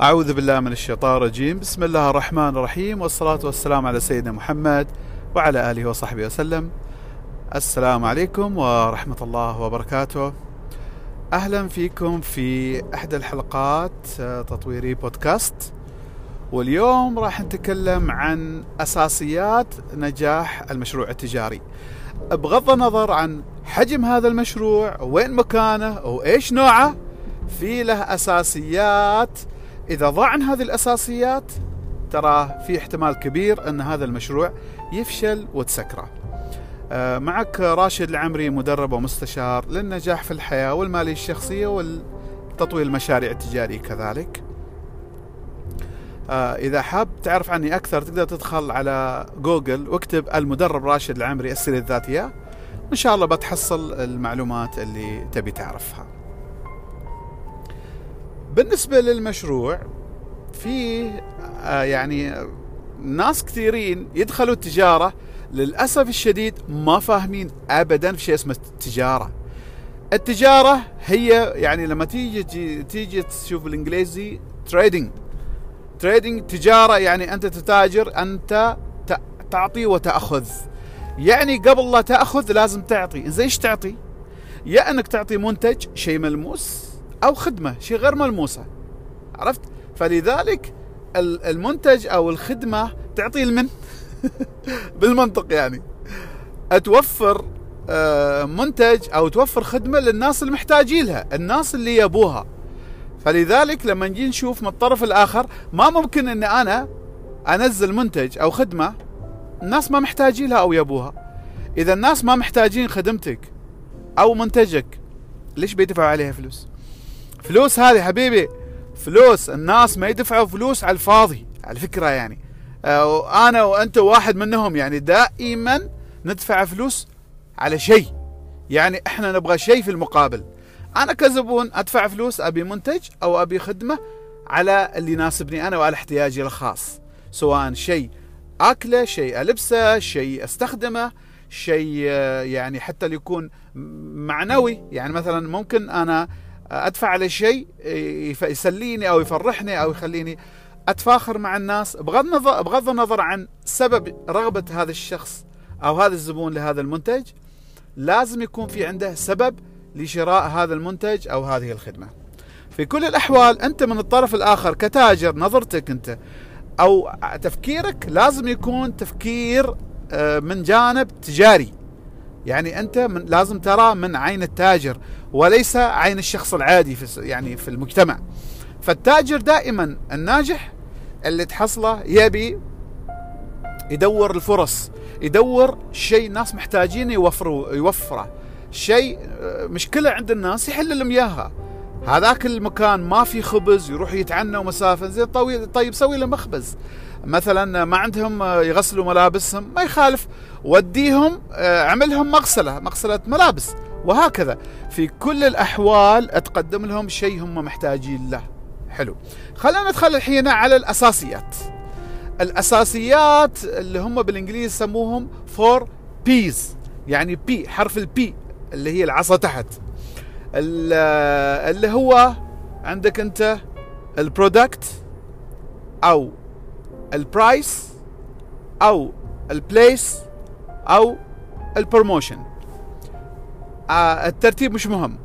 أعوذ بالله من الشيطان الرجيم. بسم الله الرحمن الرحيم والصلاة والسلام على سيدنا محمد وعلى آله وصحبه وسلم. السلام عليكم ورحمة الله وبركاته. أهلا فيكم في إحدى الحلقات آه، تطويري بودكاست. واليوم راح نتكلم عن أساسيات نجاح المشروع التجاري. بغض النظر عن حجم هذا المشروع وين مكانه وإيش نوعه في له أساسيات إذا ضاع هذه الأساسيات ترى في احتمال كبير أن هذا المشروع يفشل وتسكره. آه، معك راشد العمري مدرب ومستشار للنجاح في الحياة والمالية الشخصية والتطوير المشاريع التجارية كذلك. آه، إذا حاب تعرف عني أكثر تقدر تدخل على جوجل واكتب المدرب راشد العمري السيرة الذاتية. وإن شاء الله بتحصل المعلومات اللي تبي تعرفها. بالنسبة للمشروع في آه، يعني ناس كثيرين يدخلوا التجارة للأسف الشديد ما فاهمين أبدا في شيء اسمه التجارة. التجارة هي يعني لما تيجي تيجي تشوف بالإنجليزي trading trading تجارة يعني أنت تتاجر أنت تعطي وتأخذ. يعني قبل لا تأخذ لازم تعطي. زي إيش تعطي؟ يا أنك تعطي منتج شيء ملموس أو خدمة شيء غير ملموسة. عرفت؟ فلذلك المنتج أو الخدمة تعطي المن بالمنطق يعني. توفر آه، منتج أو توفر خدمة للناس المحتاجين لها الناس اللي يبوها. فلذلك لما نجي نشوف من الطرف الآخر ما ممكن إن أنا أنزل منتج أو خدمة الناس ما محتاجين لها أو يبوها. إذا الناس ما محتاجين خدمتك أو منتجك ليش بيدفعوا عليها فلوس؟ فلوس هذه حبيبي. فلوس الناس ما يدفعوا فلوس على الفاضي على فكرة يعني. آه، أنا وأنت واحد منهم يعني دائما ندفع فلوس على شيء. يعني إحنا نبغى شيء في المقابل. أنا كزبون أدفع فلوس أبي منتج أو أبي خدمة على اللي يناسبني أنا وعلى احتياجي الخاص. سواء شيء أكلة شيء ألبسة شيء أستخدمه شيء آه، يعني حتى يكون معنوي. يعني مثلا ممكن أنا أدفع على شيء يسليني أو يفرحني أو يخليني أتفاخر مع الناس بغض النظر بغض النظر عن سبب رغبة هذا الشخص أو هذا الزبون لهذا المنتج لازم يكون في عنده سبب لشراء هذا المنتج أو هذه الخدمة. في كل الأحوال أنت من الطرف الآخر كتاجر نظرتك أنت أو تفكيرك لازم يكون تفكير آه، من جانب تجاري يعني أنت من لازم ترى من عين التاجر وليس عين الشخص العادي في يعني في المجتمع. فالتاجر دائما الناجح اللي تحصله يبي يدور الفرص يدور شيء الناس محتاجين يوفروا يوفره. شيء آه، مشكلة عند الناس يحل لهم إياها. هذاك المكان ما في خبز يروح يتعنى مسافه زي طويل طيب سوي له مخبز. مثلا ما عندهم يغسلوا ملابسهم ما يخالف وديهم آه، عملهم مغسلة مغسلة ملابس وهكذا. في كل الأحوال تقدم لهم شيء هم محتاجين له. حلو. خلينا ندخل الحين على الأساسيات. الأساسيات اللي هم بالإنجليزي يسموهم four Ps يعني P حرف ال P اللي هي العصا تحت. اللي هو عندك أنت ال product أو ال price أو ال place أو ال promotion آه الترتيب مش مهم.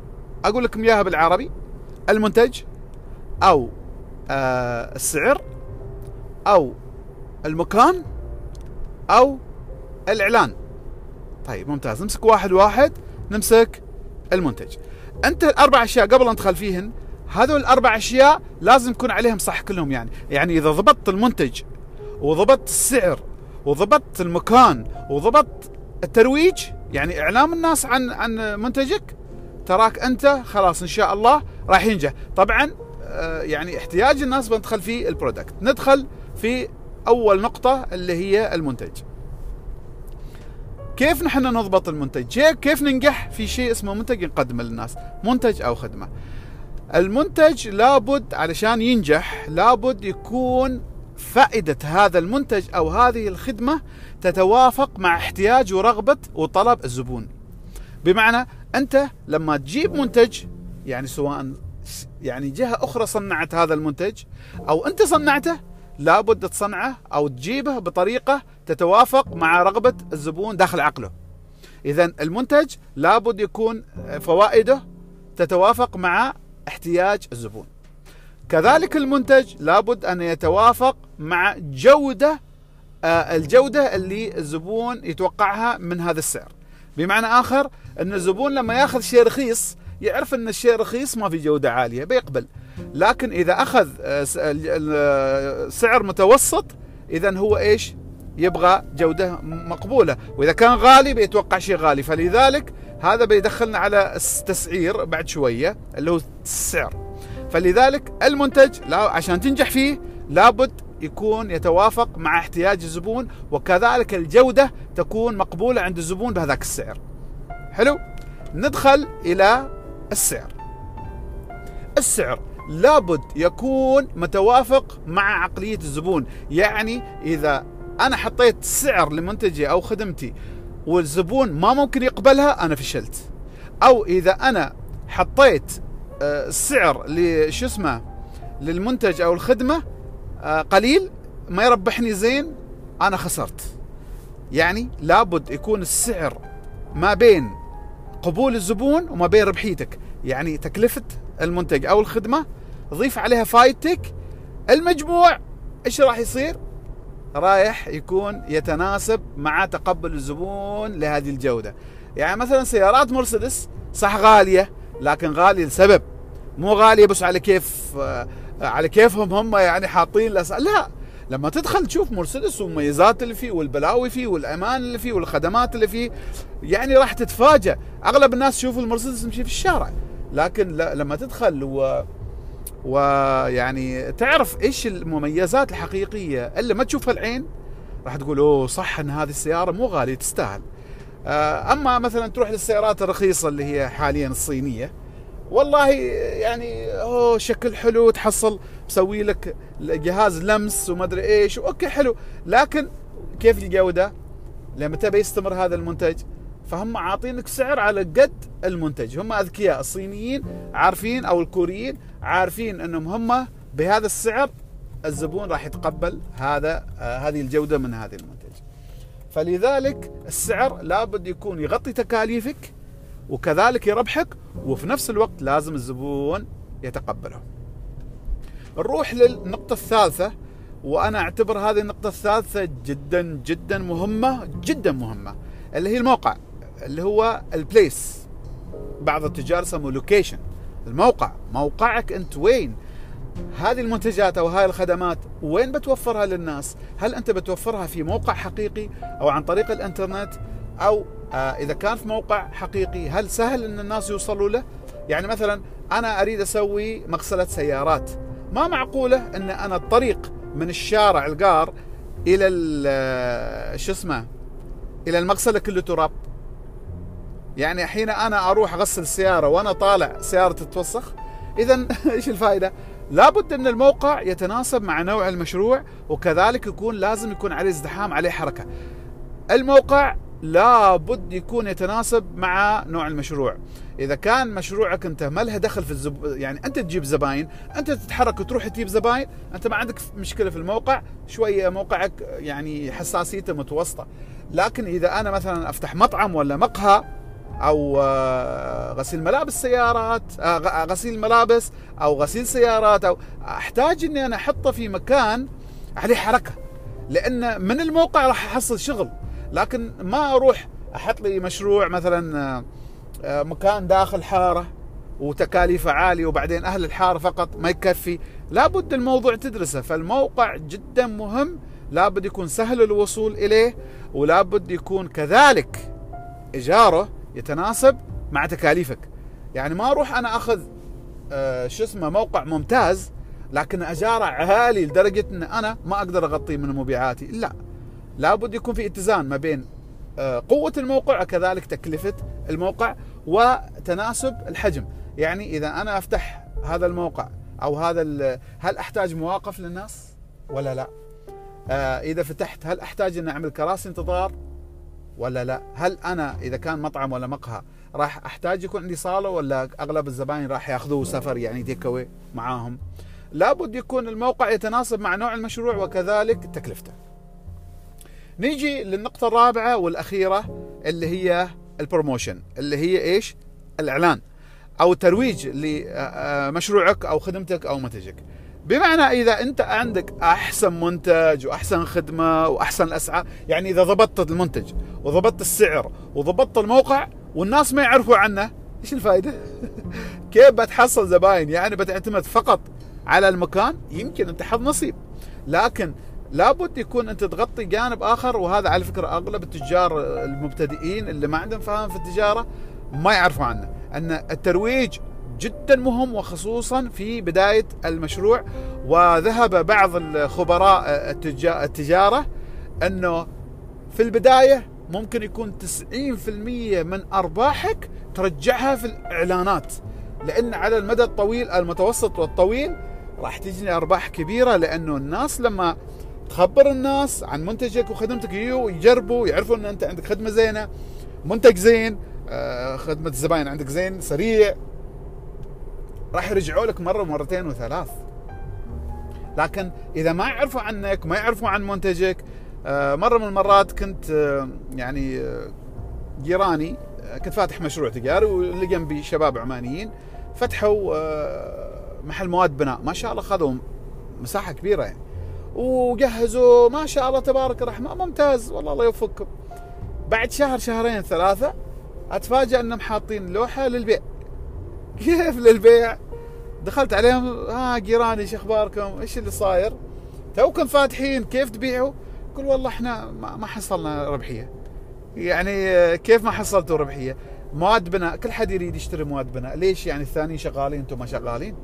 أقول لكم إياها بالعربي. المنتج أو آه السعر أو المكان أو الإعلان. طيب ممتاز. نمسك واحد واحد نمسك المنتج. أنت الأربع أشياء قبل أن ندخل فيهن هذول الأربع أشياء لازم يكون عليهم صح كلهم يعني. يعني إذا ضبطت المنتج وضبطت السعر وضبطت المكان وضبطت الترويج. يعني إعلام الناس عن عن منتجك. تراك أنت خلاص إن شاء الله راح ينجح. طبعا آه، يعني احتياج الناس بندخل في ال product. ندخل في أول نقطة اللي هي المنتج. كيف نحن نضبط المنتج؟ كيف ننجح في شيء اسمه منتج نقدمه للناس؟ منتج أو خدمة. المنتج لابد علشان ينجح لابد يكون فائدة هذا المنتج أو هذه الخدمة تتوافق مع احتياج ورغبة وطلب الزبون بمعنى أنت لما تجيب منتج يعني سواء يعني جهة أخرى صنعت هذا المنتج أو أنت صنعته لابد تصنعه أو تجيبه بطريقة تتوافق مع رغبة الزبون داخل عقله. اذا المنتج لابد يكون فوائده تتوافق مع احتياج الزبون. كذلك المنتج لابد أن يتوافق مع جودة آه، الجودة اللي الزبون يتوقعها من هذا السعر. بمعنى آخر إن الزبون لما يأخذ شيء رخيص يعرف إن الشيء رخيص ما في جودة عالية بيقبل. لكن إذا أخذ آه، آه، سعر متوسط اذا هو إيش؟ يبغى جودة مقبولة. وإذا كان غالي بيتوقع شيء غالي. فلذلك هذا بيدخلنا على التسعير بعد شوية اللي هو السعر. فلذلك المنتج لا عشان تنجح فيه لابد يكون يتوافق مع احتياج الزبون وكذلك الجودة تكون مقبولة عند الزبون بهذاك السعر. حلو؟ ندخل إلى السعر. السعر لابد يكون متوافق مع عقلية الزبون. يعني إذا أنا حطيت سعر لمنتجي أو خدمتي والزبون ما ممكن يقبلها أنا فشلت. أو إذا أنا حطيت آه، سعر لشو اسمه للمنتج أو الخدمة آه، قليل ما يربحني زين أنا خسرت. يعني لابد يكون السعر ما بين قبول الزبون وما بين ربحيتك. يعني تكلفة المنتج أو الخدمة ضيف عليها فايدتك. المجموع إيش راح يصير؟ رايح يكون يتناسب مع تقبل الزبون لهذه الجودة. يعني مثلا سيارات مرسيدس صح غالية لكن غالية لسبب. مو غالية بس على كيف على كيفهم هم يعني حاطين لا لما تدخل تشوف مرسيدس والمميزات اللي فيه والبلاوي فيه والأمان اللي فيه والخدمات اللي فيه يعني راح تتفاجأ. أغلب الناس يشوفوا المرسيدس تمشي في الشارع. لكن لما تدخل و ويعني تعرف إيش المميزات الحقيقية اللي ما تشوفها العين راح تقول أوه صح إن هذه السيارة مو غالية تستاهل. آه، أما مثلا تروح للسيارات الرخيصة اللي هي حاليا الصينية والله يعني أوه شكل حلو تحصل مسوي لك جهاز لمس وما أدري إيش أوكي حلو لكن كيف الجوده؟ لمتى بيستمر هذا المنتج؟ فهم عاطينك سعر على قد المنتج هم أذكياء الصينيين عارفين أو الكوريين عارفين إنهم هم بهذا السعر الزبون راح يتقبل هذا آه هذه الجودة من هذه المنتج فلذلك السعر لابد يكون يغطي تكاليفك وكذلك يربحك وفي نفس الوقت لازم الزبون يتقبله. نروح للنقطة الثالثة وأنا أعتبر هذه النقطة الثالثة جدا جدا مهمة جدا مهمة اللي هي الموقع اللي هو البليس بعض التجار يسموه لوكيشن الموقع موقعك أنت وين؟ هذه المنتجات أو هاي الخدمات وين بتوفرها للناس؟ هل أنت بتوفرها في موقع حقيقي أو عن طريق الإنترنت أو إذا كان في موقع حقيقي هل سهل إن الناس يوصلوا له؟ يعني مثلا أنا أريد أسوي مغسلة سيارات. ما معقولة إن أنا الطريق من الشارع القار إلى آه، شو اسمه؟ إلى المغسلة كله تراب. يعني حين أنا أروح أغسل السياره وأنا طالع سيارة تتوسخ اذا إيش الفائدة؟ لابد إن الموقع يتناسب مع نوع المشروع وكذلك يكون لازم يكون عليه ازدحام عليه حركة. الموقع لابد يكون يتناسب مع نوع المشروع. إذا كان مشروعك أنت ما لها دخل في الزب... يعني أنت تجيب زباين أنت تتحرك وتروح تجيب زباين أنت ما عندك مشكلة في الموقع شوية موقعك يعني حساسيته متوسطة. لكن إذا أنا مثلا أفتح مطعم ولا مقهى أو آه، غسيل ملابس سيارات آه، غسيل ملابس أو غسيل سيارات أو أحتاج إني أنا أحطه في مكان عليه حركة. لأن من الموقع راح أحصل شغل. لكن ما أروح أحط لي مشروع مثلا آه، مكان داخل حارة وتكاليفه عالية وبعدين أهل الحارة فقط ما يكفي. لابد الموضوع تدرسه فالموقع جدا مهم لابد يكون سهل الوصول إليه ولابد يكون كذلك ايجاره يتناسب مع تكاليفك. يعني ما أروح أنا أخذ آه شو اسمه موقع ممتاز لكن أجاره عالي لدرجة إن أنا ما أقدر أغطيه من مبيعاتي. لا لابد يكون في اتزان ما بين آه قوة الموقع وكذلك تكلفة الموقع وتناسب الحجم. يعني إذا أنا أفتح هذا الموقع أو هذا هل أحتاج مواقف للناس؟ ولا لا. آه إذا فتحت هل أحتاج ان أعمل كراسي انتظار؟ ولا لا. هل أنا إذا كان مطعم ولا مقهى راح أحتاج يكون عندي صالة ولا أغلب الزباين راح يأخذوه سفر يعني تيك اواي معاهم؟ لابد يكون الموقع يتناسب مع نوع المشروع وكذلك تكلفته. نيجي للنقطة الرابعة والأخيرة اللي هي ال promotion اللي هي إيش الإعلان أو الترويج لمشروعك أو خدمتك أو منتجك بمعنى إذا أنت عندك أحسن منتج وأحسن خدمة وأحسن الأسعار يعني إذا ضبطت المنتج وضبطت السعر وضبطت الموقع والناس ما يعرفوا عنه إيش الفائدة؟ كيف بتحصل زباين؟ يعني بتعتمد فقط على المكان يمكن أنت حظ نصيب لكن لابد يكون أنت تغطي جانب آخر وهذا على فكرة أغلب التجار المبتدئين اللي ما عندهم فهم في التجارة ما يعرفوا عنه أن الترويج جدا مهم وخصوصا في بداية المشروع. وذهب بعض الخبراء التجارة أنه في البداية ممكن يكون 90% من أرباحك ترجعها في الإعلانات لأن على المدى الطويل المتوسط والطويل راح تجني أرباح كبيرة لأنه الناس لما تخبر الناس عن منتجك وخدمتك يجوا يجربوا يعرفوا إن أنت عندك خدمة زينة منتج زين آه، خدمة الزباين عندك زين سريع. راح يرجعوا لك مرة ومرتين وثلاث. لكن إذا ما يعرفوا عنك ما يعرفوا عن منتجك آه، مرة من المرات كنت آه، يعني جيراني كنت فاتح مشروع تجاري واللي جنبي شباب عمانيين فتحوا محل مواد بناء. ما شاء الله خذوا مساحة كبيرة يعني. وجهزوا ما شاء الله تبارك الرحمن. ممتاز والله الله يوفقكم. بعد شهر شهرين ثلاثة أتفاجأ أنهم حاطين لوحة للبيع. كيف للبيع؟ دخلت عليهم ها جيراني إيش أخباركم؟ إيش اللي صاير؟ توكم فاتحين كيف تبيعوا؟ قل والله إحنا ما حصلنا ربحية. يعني كيف ما حصلتوا ربحية؟ مواد بناء كل حد يريد يشتري مواد بناء. ليش يعني الثانيين شغالين أنتم ما شغالين؟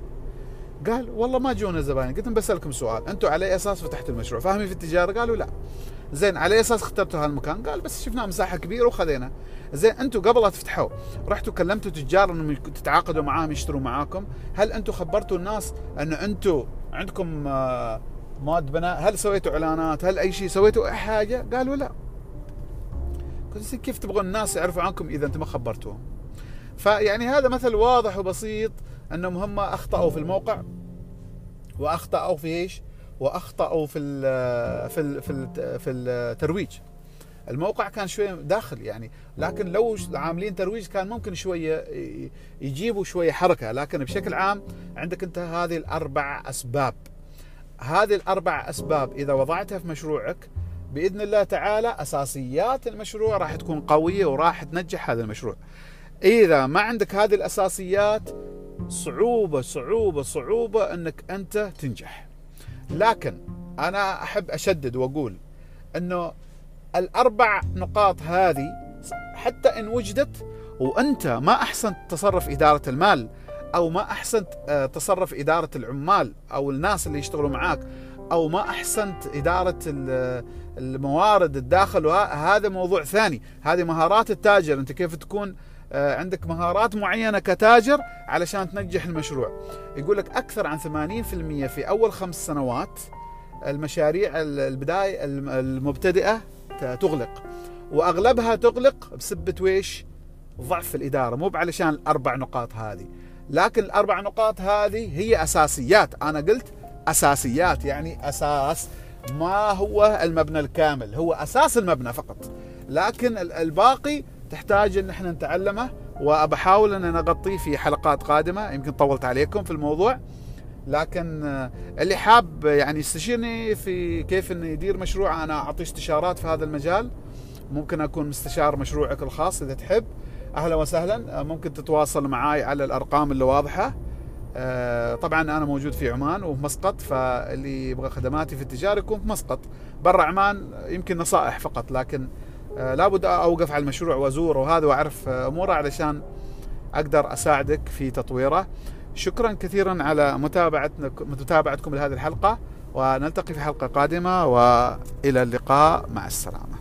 قال والله ما جونا زباين. قلت بسألكم سؤال أنتم على أي أساس فتحتوا المشروع؟ فاهمين في التجارة؟ قالوا لا. زين على أي أساس اخترتوا هالمكان؟ قال بس شفنا مساحة كبيرة وخذينا. زين أنتم قبل لا تفتحوا رحتوا كلمتوا تجار إنهم تتعاقدوا معاهم يشتروا معاكم. هل أنتم خبرتوا الناس إن أنتم عندكم آه، مواد بناء؟ هل سويتوا إعلانات؟ هل أي شيء؟ سويتوا أي حاجة؟ قالوا لا. قلت كيف تبغون الناس يعرفوا عنكم إذا أنتم ما خبرتوهم؟ فيعني هذا مثل واضح وبسيط أنهم هم أخطأوا في الموقع وأخطأوا في إيش؟ وأخطأوا في ال في ال في ال في الترويج. الموقع كان شوية داخل يعني لكن لو عاملين ترويج كان ممكن شوية يجيبوا شوية حركة. لكن بشكل عام عندك أنت هذه الأربع أسباب. هذه الأربع أسباب إذا وضعتها في مشروعك بإذن الله تعالى أساسيات المشروع راح تكون قوية وراح تنجح هذا المشروع. إذا ما عندك هذه الأساسيات صعوبة صعوبة صعوبة إنك أنت تنجح. لكن أنا أحب أشدد وأقول إنه الأربع نقاط هذه حتى إن وجدت وأنت ما أحسنت تصرف إدارة المال أو ما أحسنت آه، تصرف إدارة العمال أو الناس اللي يشتغلوا معاك أو ما أحسنت إدارة الموارد الداخل وهذا موضوع ثاني. هذه مهارات التاجر. أنت كيف تكون آه، عندك مهارات معينة كتاجر علشان تنجح المشروع. يقول لك أكثر عن 80% في أول خمس سنوات المشاريع البداية المبتدئة تغلق وأغلبها تغلق بسبة ويش؟ ضعف الإدارة مو علشان الأربع نقاط هذه لكن الأربع نقاط هذه هي أساسيات. أنا قلت أساسيات يعني أساس ما هو المبنى الكامل هو أساس المبنى فقط لكن الباقي تحتاج إن إحنا نتعلمه وبحاول إن نغطيه في حلقات قادمة يمكن طولت عليكم في الموضوع. لكن آه، اللي حاب يعني يستشيرني في كيف إنه يدير مشروع أنا اعطي استشارات في هذا المجال. ممكن أكون مستشار مشروعك الخاص إذا تحب. أهلا وسهلا آه، ممكن تتواصل معي على الأرقام اللي واضحة. آه، طبعا أنا موجود في عمان وفي مسقط فاللي يبغى خدماتي في التجارة يكون في مسقط. برا عمان يمكن نصائح فقط لكن لابد أوقف على المشروع وأزوره. وهذا وأعرف أموره علشان أقدر أساعدك في تطويره. شكرا كثيرا على متابعتكم لهذه الحلقة ونلتقي في حلقة قادمة وإلى اللقاء. مع السلامة.